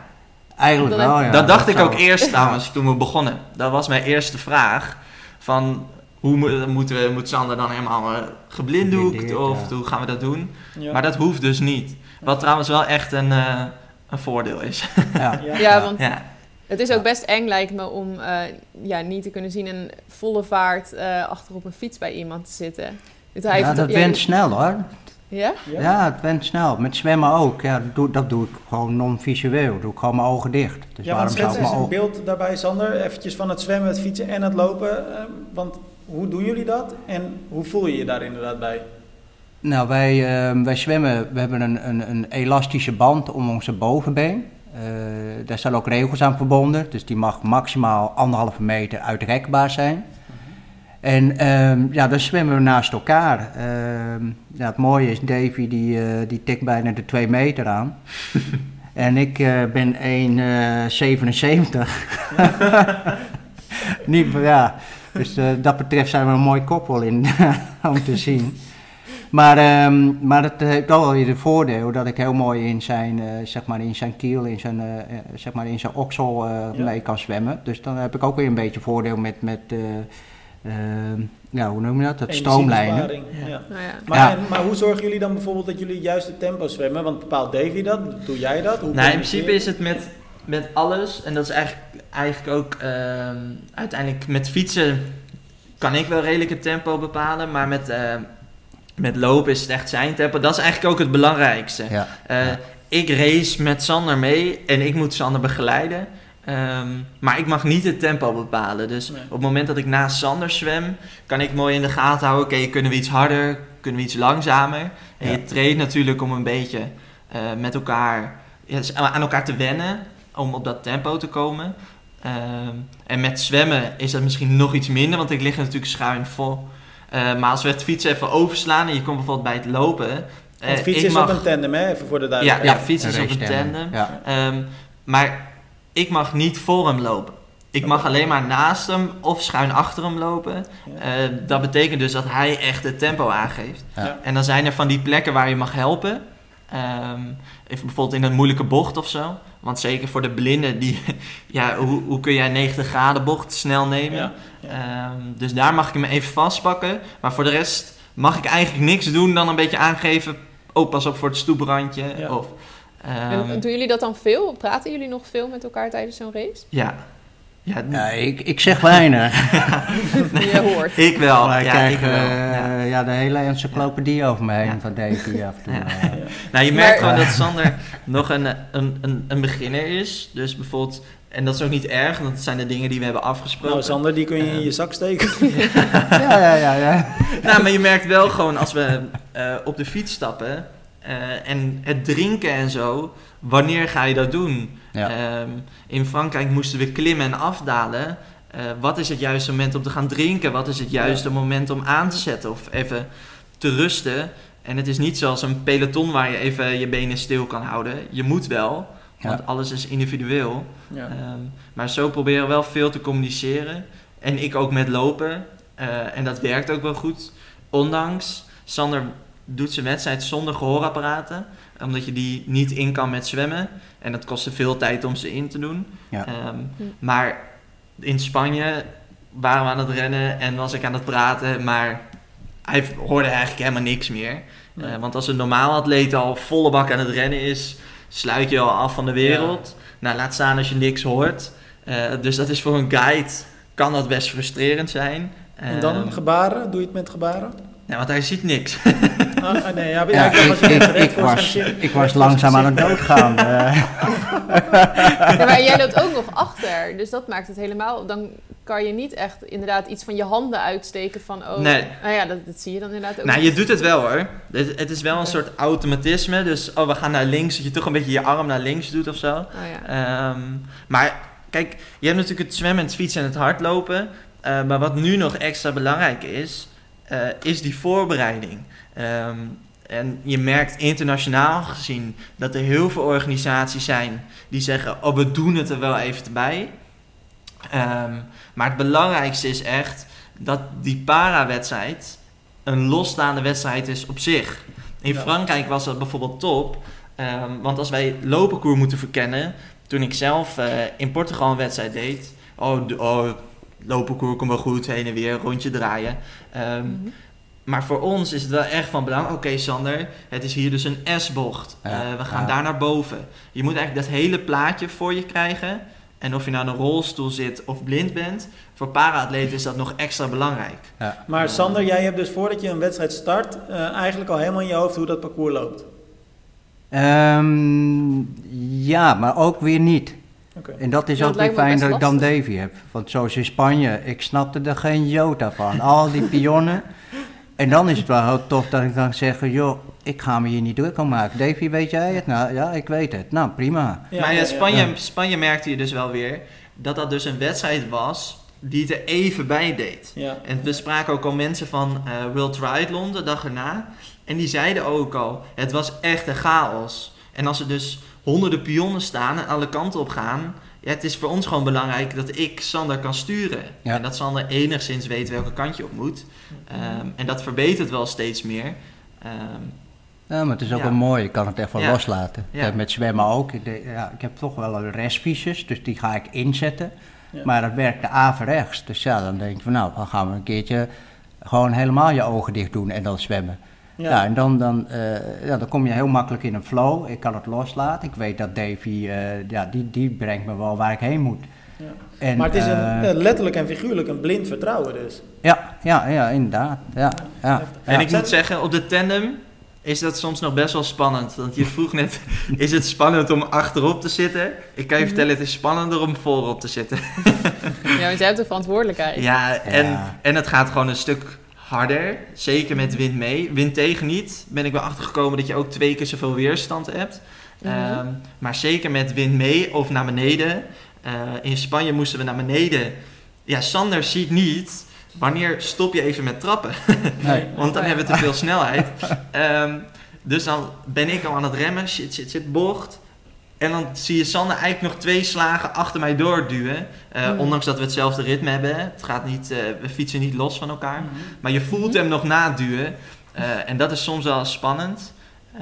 Eigenlijk Dat- wel, ja. dat dacht ik ook eerst trouwens toen we begonnen. Dat was mijn eerste vraag. Van hoe mo- moeten we, moet Sander dan helemaal eh, geblinddoekt? Of ja. hoe gaan we dat doen? Ja. Maar dat hoeft dus niet. Wat trouwens wel echt een, eh, een voordeel is. Ja. Ja. Ja, want ja. het is ook best eng lijkt me om eh, ja, niet te kunnen zien in volle vaart eh, achter op een fiets bij iemand te zitten. Dus hij Ja, heeft- dat ja, went snel hoor. Ja? Ja? Het went snel. Met zwemmen ook. Ja, dat, doe, dat doe ik gewoon non-visueel. Doe ik gewoon mijn ogen dicht. Dus Ja, want waarom zou schets eens een ogen... beeld daarbij, Sander. Eventjes van het zwemmen, het fietsen en het lopen. eh, want hoe doen jullie dat? En hoe voel je je daar inderdaad bij? Nou, wij, eh, wij zwemmen, we hebben een, een, een elastische band om onze bovenbeen. Eh, daar zijn ook regels aan verbonden, dus die mag maximaal anderhalve meter uitrekbaar zijn. En ehm, ja, dan zwemmen we naast elkaar. Ehm, ja, het mooie is, Davy die, eh, die tikt bijna de 2 meter aan. en ik eh, ben 1,77. Niet, ja, dus eh, dat betreft zijn we een mooi koppel in om te zien. Maar, ehm, maar het heeft ook wel weer het voordeel dat ik heel mooi in zijn, eh, zeg maar in zijn kiel, in zijn, eh, eh, zeg maar in zijn oksel eh, Ja. mee kan zwemmen. Dus dan heb ik ook weer een beetje voordeel met, met eh, ehm, ja, hoe noem je dat? Het stoomlijnen. Ja. Ja. Nou. Maar, maar hoe zorgen jullie dan bijvoorbeeld dat jullie juist het tempo zwemmen? Want bepaalt Davy dat? Doe jij dat? Hoe Nou, in principe je? is het met, met alles, en dat is eigenlijk, eigenlijk ook ehm, uiteindelijk met fietsen kan ik wel redelijk het tempo bepalen, maar met, ehm, met lopen is het echt zijn tempo. Dat is eigenlijk ook het belangrijkste. Ja. Eh, Ja. Ik race met Sander mee en ik moet Sander begeleiden. Ehm, maar ik mag niet het tempo bepalen. Dus Nee. op het moment dat ik naast Sander zwem, kan ik mooi in de gaten houden. Oké, kunnen we iets harder? Kunnen we iets langzamer? En Ja. je traint natuurlijk om een beetje eh, met elkaar ja, aan elkaar te wennen. Om op dat tempo te komen. Ehm, en met zwemmen is dat misschien nog iets minder, want ik lig er natuurlijk schuin vol. Eh, maar als we het fietsen even overslaan en je komt bijvoorbeeld bij het lopen. eh, Want fietsen ik is mag, op een tandem, hè? Even voor de ja, duidelijkheid. ja, fietsen is op een tandem. Ja. Ehm, maar ik mag niet voor hem lopen. Ik mag alleen maar naast hem of schuin achter hem lopen. Ja. Eh, dat betekent dus dat hij echt het tempo aangeeft. Ja. En dan zijn er van die plekken waar je mag helpen. Ehm, even bijvoorbeeld in een moeilijke bocht of zo. Want zeker voor de blinden, die, ja, hoe, hoe kun jij een 90 graden bocht snel nemen? Ja, ja. Ehm, dus daar mag ik hem even vastpakken. Maar voor de rest mag ik eigenlijk niks doen dan een beetje aangeven. Oh, pas op voor het stoeprandje. Ja. Of, ehm, en doen jullie dat dan veel? Praten jullie nog veel met elkaar tijdens zo'n race? ja. Ja, Ja, ik, ik zeg weinig. Je hoort. ik wel. ja, krijg ik wel. eh, ja. ja. de hele encyclopedie over me heen Ja. van Davy af en toe. Ja. eh. Nou, je merkt Maar- gewoon dat Sander nog een, een, een, een beginner is. Dus bijvoorbeeld, en dat is ook niet erg, want dat zijn de dingen die we hebben afgesproken. Nou, Sander, die kun je in je zak steken. ja, ja, ja, ja. Nou, maar je merkt wel gewoon als we eh, op de fiets stappen eh, en het drinken en zo, wanneer ga je dat doen? Ja. Ehm, in Frankrijk moesten we klimmen en afdalen. Eh, wat is het juiste moment om te gaan drinken? Wat is het juiste moment om aan te zetten of even te rusten? En het is niet zoals een peloton waar je even je benen stil kan houden. Je moet wel, want Ja. alles is individueel. Ja. Ehm, maar zo proberen we wel veel te communiceren. En ik ook met lopen. Eh, en dat werkt ook wel goed. Ondanks, Sander doet zijn wedstrijd zonder gehoorapparaten. Omdat je die niet in kan met zwemmen. En dat kostte veel tijd om ze in te doen. Ja. Ehm, Hm. maar in Spanje waren we aan het rennen en was ik aan het praten. Maar hij hoorde eigenlijk helemaal niks meer. Nee. Eh, want als een normaal atleet al volle bak aan het rennen is, sluit je al af van de wereld. Nou, laat staan als je niks hoort. Eh, dus dat is voor een guide, kan dat best frustrerend zijn. En dan Ehm, gebaren? Doe je het met gebaren? ja, want hij ziet niks. Ah, ah, nee, ja, Ja, ik, ik, was, ik was langzaam aan het doodgaan. eh. Ja, maar jij loopt ook nog achter, dus dat maakt het helemaal... Dan kan je niet echt inderdaad iets van je handen uitsteken van... Oh, Nee. nou ja, dat, dat zie je dan inderdaad ook Nou, niet. je doet het wel hoor. Het, het is wel een soort automatisme. Dus, oh, we gaan naar links. Dat je toch een beetje je arm naar links doet of zo. Oh, ja. Ehm, maar kijk, je hebt natuurlijk het zwemmen, het fietsen en het hardlopen. Eh, maar wat nu nog extra belangrijk is, eh, is die voorbereiding. Ehm, en je merkt internationaal gezien dat er heel veel organisaties zijn die zeggen: Oh, we doen het er wel even bij. Ehm, maar het belangrijkste is echt dat die para-wedstrijd een losstaande wedstrijd is op zich. In Ja. Frankrijk was dat bijvoorbeeld top. Ehm, want als wij lopenkoer moeten verkennen, toen ik zelf eh, in Portugal een wedstrijd deed. Oh, de, oh lopenkoer komt wel goed, heen en weer, rondje draaien. Mhm. Maar voor ons is het wel echt van belang. Oké, Sander, het is hier dus een S-bocht. Ja, Eh, we gaan ja. daar naar boven. Je moet eigenlijk dat hele plaatje voor je krijgen. En of je nou in een rolstoel zit of blind bent, voor para-atleten is dat nog extra belangrijk. Maar Sander, jij hebt dus voordat je een wedstrijd start, eh, eigenlijk al helemaal in je hoofd hoe dat parcours loopt. Ehm, ja, maar ook weer niet. Oké. En dat is Ja, ook weer fijn dat ik dan. Davy heb. Want zoals in Spanje, ik snapte er geen jota van. Al die pionnen. En dan is het wel heel tof dat ik dan zeg, joh, ik ga me hier niet druk om maken. Davy, weet jij het? Nou ja, ik weet het. Nou, prima. Ja, maar ja. Spanje, Ja. Spanje merkte je dus wel weer dat dat dus een wedstrijd was die het er even bij deed. Ja. En we spraken ook al mensen van eh, World Triathlon de dag erna. En die zeiden ook al, het was echt een chaos. En als er dus honderden pionnen staan en alle kanten op gaan... Ja, het is voor ons gewoon belangrijk dat ik Sander kan sturen. Ja. En dat Sander enigszins weet welke kant je op moet. Ehm, en dat verbetert wel steeds meer. Ehm, Ja, maar het is ook Ja. wel mooi. Ik kan het echt wel Ja. loslaten. Ja. Met zwemmen ook. Ja, ik heb toch wel een restfiches, dus die ga ik inzetten. Ja. Maar dat werkt de averechts. Dus ja, dan denk ik van nou, dan gaan we een keertje gewoon helemaal je ogen dicht doen en dan zwemmen. Ja, Ja. en dan, dan, eh, ja, dan kom je heel makkelijk in een flow. Ik kan het loslaten. Ik weet dat Davy, eh, ja, die, die brengt me wel waar ik heen moet. Ja. En, maar het is een, eh, letterlijk en figuurlijk een blind vertrouwen dus. ja, ja, ja, inderdaad. Ja, ja. En ja. ik moet zeggen, op de tandem is dat soms nog best wel spannend. Want je vroeg net, is het spannend om achterop te zitten? Ik kan je vertellen, het is spannender om voorop te zitten. Ja, want jij hebt de verantwoordelijkheid. Ja, en, Ja. en het gaat gewoon een stuk harder. Zeker met wind mee. Wind tegen niet. Ben ik wel achtergekomen dat je ook twee keer zoveel weerstand hebt. Mhm. Ehm, maar zeker met wind mee of naar beneden. Eh, in Spanje moesten we naar beneden. Ja, Sander ziet niet wanneer stop je even met trappen. Nee. Want dan hebben we te veel snelheid. Ehm, dus dan ben ik al aan het remmen. Shit, shit, shit, bocht. En dan zie je Sander eigenlijk nog twee slagen achter mij doorduwen. Eh, Hmm. Ondanks dat we hetzelfde ritme hebben. Het gaat niet, eh, we fietsen niet los van elkaar. Mhm. Maar je voelt hem nog naduwen. Eh, en dat is soms wel spannend.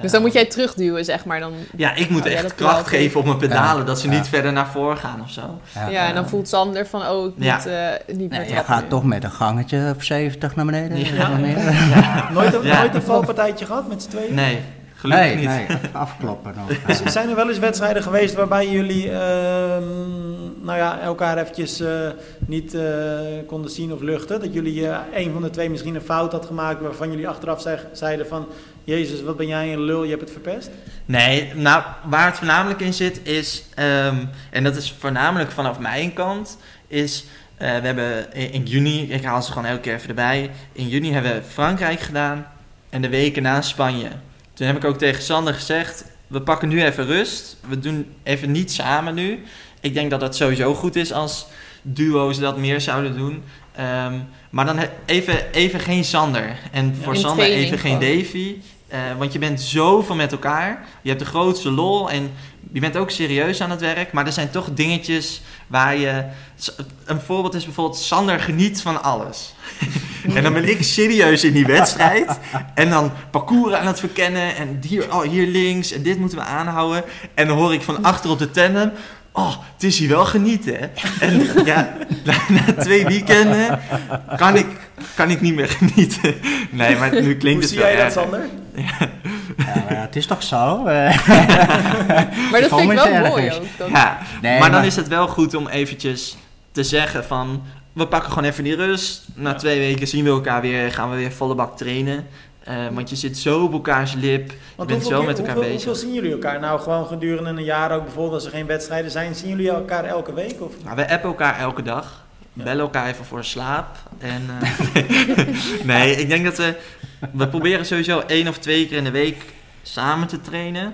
Dus dan moet jij terugduwen, zeg maar. Dan, Ja, ik moet Oh, echt kracht geven op mijn pedalen. Ja, Dat ze ja. niet verder naar voren gaan of zo. ja, en dan voelt Sander van, oh, ik moet Ja. eh, niet meer Nee, je gaat nu. toch met een gangetje op 70 naar beneden. Ja. Naar beneden. Nooit, een, Ja. nooit een valpartijtje gehad met z'n tweeën? Nee, gelukkig Nee, niet. nee, afkloppen nog. Zijn er wel eens wedstrijden geweest waarbij jullie ehm, nou ja, elkaar eventjes eh, niet eh, konden zien of luchten? Dat jullie eh, een van de twee misschien een fout had gemaakt waarvan jullie achteraf zeg- zeiden van... Jezus, wat ben jij een lul, je hebt het verpest? Nee, nou, waar het voornamelijk in zit is, ehm, en dat is voornamelijk vanaf mijn kant, is, eh, we hebben in, in juni, ik haal ze gewoon elke keer even erbij, in juni hebben we Frankrijk gedaan en de weken na Spanje. Toen heb ik ook tegen Sander gezegd, we pakken nu even rust, we doen even niet samen nu. Ik denk dat dat sowieso goed is als duo's dat meer zouden doen. Ehm, maar dan even, even geen Sander. En voor Sander even geen. Davy. Eh, want je bent zoveel met elkaar. Je hebt de grootste lol en je bent ook serieus aan het werk. Maar er zijn toch dingetjes waar je... Een voorbeeld is bijvoorbeeld Sander geniet van alles. en dan ben ik serieus in die wedstrijd. En dan parcours aan het verkennen. En hier, oh, hier links. En dit moeten we aanhouden. En dan hoor ik van achter op de tandem... Oh, het is hier wel genieten, hè? En ja, na, na twee weekenden kan ik, kan ik niet meer genieten. Nee, maar nu klinkt Hoe het zie wel jij dat. Sander? Ja, maar ja, het is toch zo? eh? Maar dat vind ik wel ergens. mooi ook. Dat- Ja, Nee, maar dan is het wel goed om eventjes te zeggen van... We pakken gewoon even die rust. Na twee weken zien we elkaar weer, gaan we weer volle bak trainen. Eh, want je zit zo op elkaars lip. Je bent zo keer- met elkaar hoeveel, bezig. hoeveel zien jullie elkaar nou gewoon gedurende een jaar ook bijvoorbeeld als er geen wedstrijden zijn? Zien jullie elkaar elke week? Of? Nou, we appen elkaar elke dag. Ja. Bellen elkaar even voor slaap. En, eh, nee, ik denk dat we... We proberen sowieso één of twee keer in de week samen te trainen.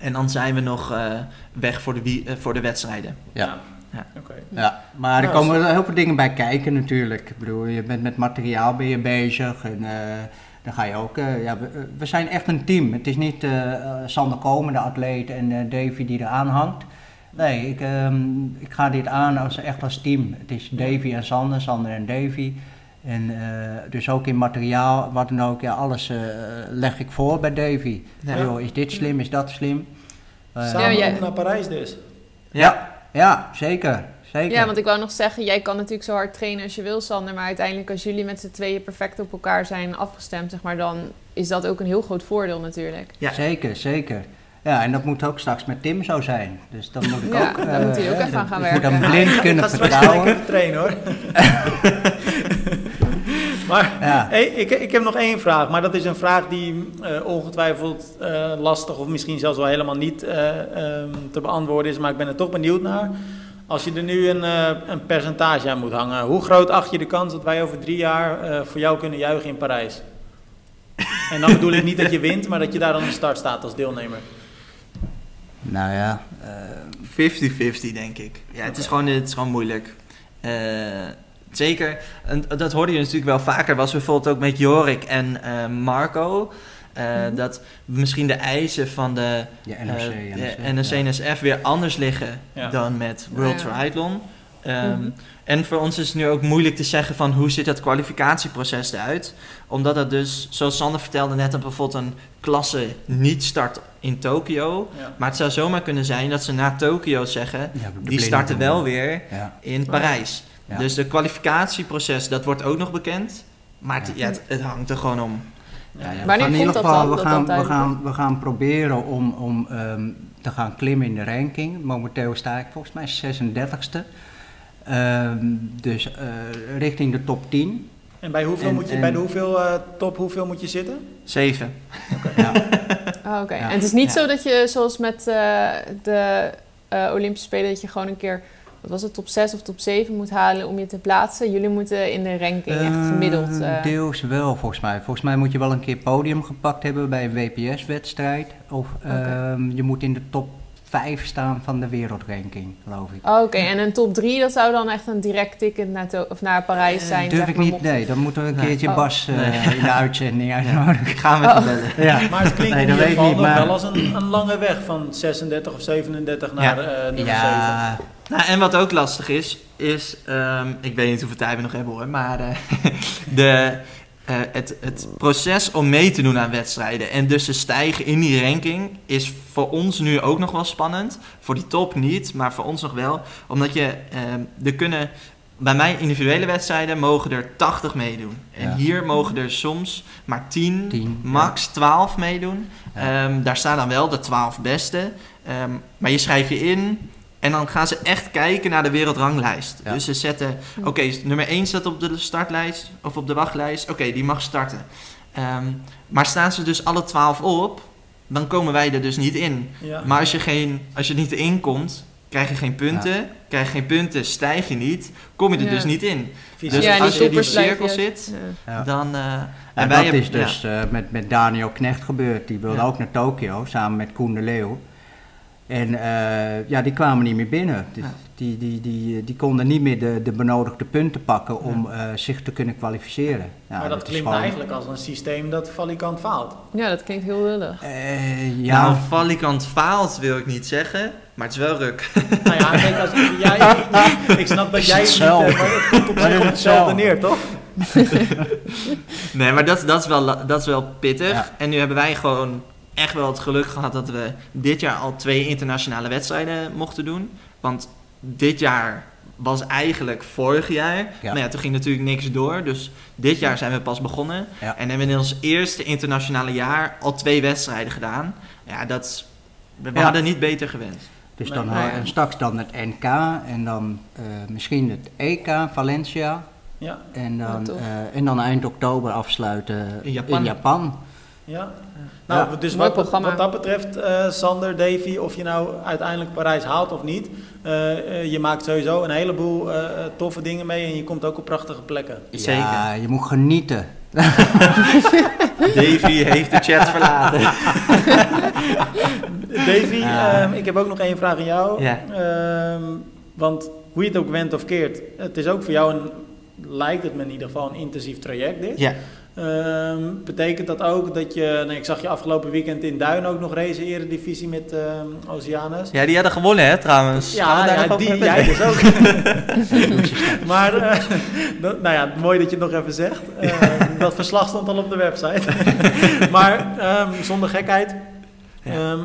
En dan zijn we nog eh, weg voor de, voor de wedstrijden. Ja. Ja. Oké. Ja, maar er Nou, komen heel veel dingen bij kijken natuurlijk. Ik bedoel, je bent met materiaal ben je bezig en eh, dan ga je ook... eh, ja, we, eh, we zijn echt een team. Het is niet eh, Sander Komen, de atleet, en eh, Davy die eraan hangt. Nee, ik, ehm, ik ga dit aan als, echt als team. Het is Davy en Sander, Sander en Davy. En eh, dus ook in materiaal, wat dan ook, ja, alles eh, leg ik voor bij Davy. Ja. Joh, is dit slim, is dat slim? Samen Ja, naar Parijs dus. ja, ja, zeker. Zeker. Ja, want ik wou nog zeggen, jij kan natuurlijk zo hard trainen als je wil, Sander. Maar uiteindelijk, als jullie met z'n tweeën perfect op elkaar zijn afgestemd, zeg maar, dan is dat ook een heel groot voordeel natuurlijk. Ja. Zeker, zeker. Ja, en dat moet ook straks met Tim zo zijn. Dus dan moet ik Ja, ook... daar eh, moet hij ook hè, even aan gaan ik moet werken. hem blind Ik kunnen ga vertrouwen. even trainen hoor. maar Ja. hey, ik, ik heb nog één vraag, maar dat is een vraag die eh, ongetwijfeld eh, lastig of misschien zelfs wel helemaal niet eh, ehm, te beantwoorden is, maar ik ben er toch benieuwd naar. Als je er nu een, eh, een percentage aan moet hangen, hoe groot acht je de kans dat wij over drie jaar eh, voor jou kunnen juichen in Parijs? En dan bedoel ik niet dat je wint, maar dat je daar aan de start staat als deelnemer. Nou ja, eh, 50-50 denk ik. Ja, het, is gewoon, het is gewoon moeilijk. Eh, zeker, en dat hoorde je natuurlijk wel vaker, was bijvoorbeeld ook met Jorik en eh, Eh, Mhm. Dat misschien de eisen van de eh, NOC, de NOC, NSF weer anders liggen Ja. dan met World Ja. Triathlon. Ehm, Mhm. En voor ons is het nu ook moeilijk te zeggen van hoe ziet dat kwalificatieproces eruit. Omdat het dus, zoals Sander vertelde net, dat bijvoorbeeld een klasse niet start in Tokio. Ja. Maar het zou zomaar kunnen zijn dat ze na Tokio zeggen, Ja, die starten wel doen. weer Ja, in Parijs. Ja. Dus de kwalificatieproces, dat wordt ook nog bekend. Maar het, Ja. ja, het, het hangt er gewoon om. Ja, ja. We Wanneer gaan in komt ieder dat geval, dan, we gaan, we, gaan, we gaan proberen om, om ehm, te gaan klimmen in de ranking. Momenteel sta ik volgens mij 36ste. Ehm, dus eh, richting de top 10. En bij hoeveel En- moet je, en- bij de hoeveel, eh, top hoeveel moet je zitten? Zeven. Ja. Oh, Oké, Ja. en het is niet Ja. zo dat je, zoals met eh, de eh, Olympische Spelen, dat je gewoon een keer, wat was het, top 6 of top 7 moet halen om je te plaatsen. Jullie moeten in de ranking echt gemiddeld. Eh, eh, deels wel, volgens mij. Volgens mij moet je wel een keer podium gepakt hebben bij een WPS-wedstrijd. Of ehm, je moet in de top 5 staan van de wereldranking, geloof ik. oh, Oké, en een top 3, dat zou dan echt een direct ticket naar, To- of naar Parijs Eh, zijn? durf zeg ik niet, mocht- nee. Dan moeten we een keertje Oh. Bas eh, Nee. in de uitzending uitnodigen. Ik ga met Oh. bellen. Ja. Maar het klinkt Nee, in dat ieder weet ik geval niet, maar- wel als een, een lange weg van 36 of 37 naar eh nummer 7. Nou, en wat ook lastig is, is, ehm, ik weet niet hoeveel tijd we nog hebben hoor, maar eh, de, eh, het, het proces om mee te doen aan wedstrijden en dus te stijgen in die ranking is voor ons nu ook nog wel spannend. Voor die top niet, maar voor ons nog wel. Omdat je, ehm, er kunnen, bij mij individuele wedstrijden mogen er 80 meedoen. En Ja. hier mogen er soms maar 10, 10, max 12 meedoen. Ja. Ehm, daar staan dan wel de 12 beste. Maar je schrijf je in en dan gaan ze echt kijken naar de wereldranglijst. Ja. Dus ze zetten, oké, nummer 1 staat op de startlijst of op de wachtlijst. Oké, die mag starten. Ehm, maar staan ze dus alle 12 op, dan komen wij er dus niet in. Ja. Maar als je, geen, als je niet erin komt, krijg je geen punten. Krijg je geen punten, stijg je niet. Kom je er Ja. dus niet in. Dus ja, als je in die cirkel zit, dan... eh, En wij dat hebben- is dus eh, met, met Daniel Knecht gebeurd. Die wilde Ja. ook naar Tokio samen met Koen de Leeuw. En eh, ja, die kwamen niet meer binnen. Dus Ja. die, die, die, die konden niet meer de, de benodigde punten pakken om eh, zich te kunnen kwalificeren. Ja, maar dat, klinkt gewoon- eigenlijk als een systeem dat valikant faalt. Ja, dat klinkt heel lullig. Eh, Ja. Nou, valikant faalt wil ik niet zeggen, maar het is wel ruk. nou ja, kijk, als, ja, ik, ik snap dat jij het niet, maar het komt op zich hetzelfde neer, toch? Nee, maar dat, dat, is, wel, dat is wel pittig. Ja. En nu hebben wij gewoon echt wel het geluk gehad dat we dit jaar al twee internationale wedstrijden mochten doen. Want dit jaar was eigenlijk vorig jaar. Ja. Nou ja, toen ging natuurlijk niks door. Dus dit jaar zijn we pas begonnen. Ja. En hebben we in ons eerste internationale jaar al twee wedstrijden gedaan. Ja, dat is, we Ja. hadden niet beter gewenst. dus dan eh, ja. straks dan het NK en dan eh, misschien het EK Valencia. Ja, En dan, eh, en dan eind oktober afsluiten In Japan. In Japan. ja. Nou, Ja. dus wat, dat betreft, eh, Sander, Davy, of je nou uiteindelijk Parijs haalt of niet, eh, eh, je maakt sowieso een heleboel toffe dingen mee en je komt ook op prachtige plekken. Zeker. Ja, je moet genieten. Davy heeft de chat verlaten. Davy, Ja. ehm, ik heb ook nog één vraag aan jou. Ehm, want hoe je het ook went of keert, het is ook voor jou een, lijkt het me in ieder geval, een intensief traject dit. Ja. Ehm, betekent dat ook dat je, nou, ik zag je afgelopen weekend in Duin ook nog racen, eredivisie met ehm Oceanus. ja, die hadden gewonnen hè trouwens. Ja, daar ja nog die, jij dus ook. maar, eh, dat- nou ja, mooi dat je het nog even zegt. Eh, dat verslag stond al op de website. maar ehm, zonder gekheid, Ja. ehm,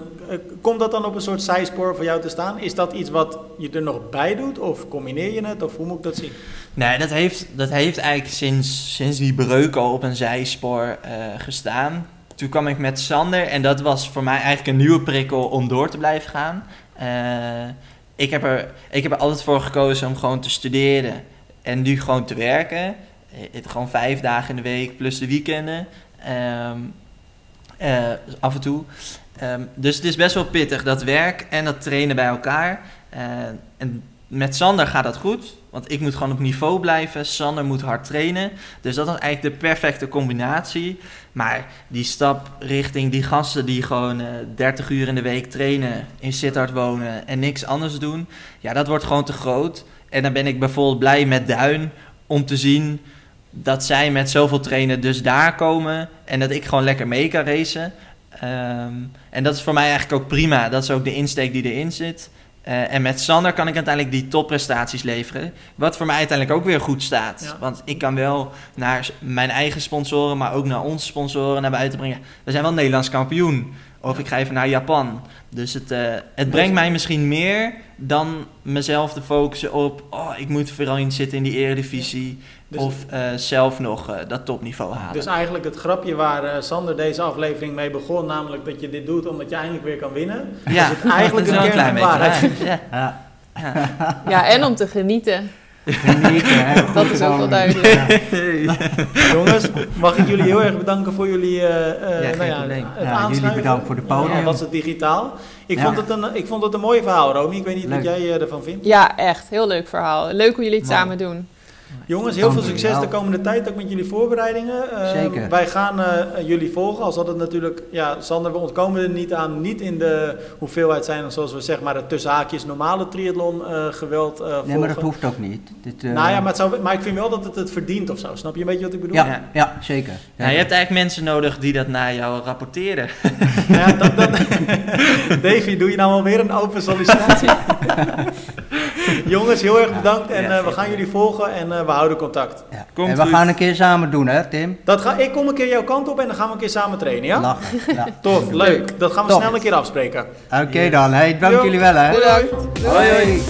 komt dat dan op een soort zijspoor voor jou te staan? Is dat iets wat je er nog bij doet? Of combineer je het? Of hoe moet ik dat zien? Nee, dat heeft, dat heeft eigenlijk sinds, sinds die breuk al op een zijspoor eh, gestaan. Toen kwam ik met Sander en dat was voor mij eigenlijk een nieuwe prikkel om door te blijven gaan. Eh, ik, heb er, ik heb er altijd voor gekozen om gewoon te studeren en nu gewoon te werken. Eh, Het, gewoon vijf dagen in de week plus de weekenden. Ehm, eh, af en toe. Ehm, dus het is best wel pittig, dat werk en dat trainen bij elkaar. Eh, en met Sander gaat dat goed, want ik moet gewoon op niveau blijven. Sander moet hard trainen. Dus dat is eigenlijk de perfecte combinatie. Maar die stap richting die gasten die gewoon eh 30 uur in de week trainen, in Sittard wonen en niks anders doen, ja, dat wordt gewoon te groot. En dan ben ik bijvoorbeeld blij met Duin om te zien dat zij met zoveel trainen dus daar komen en dat ik gewoon lekker mee kan racen. Ehm, en dat is voor mij eigenlijk ook prima. Dat is ook de insteek die erin zit. Eh, en met Sander kan ik uiteindelijk die topprestaties leveren. Wat voor mij uiteindelijk ook weer goed staat. Ja. Want ik kan wel naar mijn eigen sponsoren, maar ook naar onze sponsoren naar buiten brengen. We zijn wel Nederlands kampioen. Of ik ga even naar Japan. Dus het, eh, het brengt mij misschien meer dan mezelf te focussen op... Oh, ik moet vooral in zitten in die eredivisie. Dus- of eh, zelf nog eh, dat topniveau halen. Dus eigenlijk het grapje waar Sander deze aflevering mee begon, namelijk dat je dit doet omdat je eindelijk weer kan winnen. ja, is het eigenlijk dat is een waarheid. waar. Ja. Ja, Ja. Ja, en om te genieten. Hè. Dat is ook wel duidelijk. Ja. Jongens, mag ik jullie heel erg bedanken voor jullie eh, eh, geen nou ja, het jullie bedankt voor de podium. Ja, was het digitaal. Ik, Ja. vond het een, ik vond het een mooi verhaal, Romy. Ik weet niet wat jij eh, ervan vindt. Ja, echt. Heel leuk verhaal. Leuk hoe jullie het Mooi. samen doen. Jongens, heel veel succes de komende tijd ook met jullie voorbereidingen. Eh, Zeker. Wij gaan eh, jullie volgen. Al zal het natuurlijk, ja, Sander, we ontkomen er niet aan. Niet in de hoeveelheid zijn, zoals we zeg maar het tussen haakjes normale triathlon eh, geweld eh Nee, volgen. maar dat hoeft ook niet. Dit, Nou ja, maar, het zou, maar ik vind wel dat het het verdient of zo. Snap je een beetje wat ik bedoel? ja, Ja. ja. zeker. Nou, je hebt eigenlijk mensen nodig die dat naar jou rapporteren. Ja, dat, dat, Davy, doe je nou alweer een open sollicitatie? Jongens, heel erg bedankt en Ja, eh, we gaan jullie volgen en we houden contact. Ja. Komt en we goed. gaan een keer samen doen, hè, Tim? Dat ga, ik kom een keer jouw kant op en dan gaan we een keer samen trainen, ja? Lachen. Ja. Tof, leuk. Dat gaan we Top. snel een keer afspreken. Oké dan, hey, dank Jo. jullie wel, hè? Bedankt. Doei. Hoi, hoi.